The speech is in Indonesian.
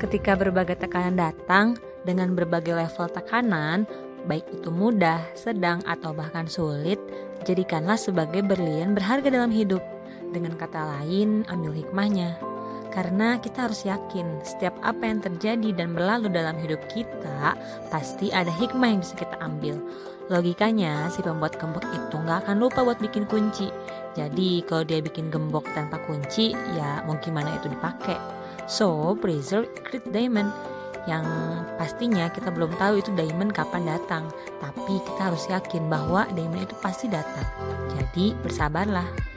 Ketika berbagai tekanan datang dengan berbagai level tekanan, baik itu mudah, sedang, atau bahkan sulit, jadikanlah sebagai berlian berharga dalam hidup. Dengan kata lain, ambil hikmahnya. Karena kita harus yakin setiap apa yang terjadi dan berlalu dalam hidup kita pasti ada hikmah yang bisa kita ambil. Logikanya si pembuat gembok itu nggak akan lupa buat bikin kunci. Jadi kalau dia bikin gembok tanpa kunci ya mau gimana itu dipakai. So preserve great diamond yang pastinya kita belum tahu itu diamond kapan datang. Tapi kita harus yakin bahwa diamond itu pasti datang. Jadi bersabarlah.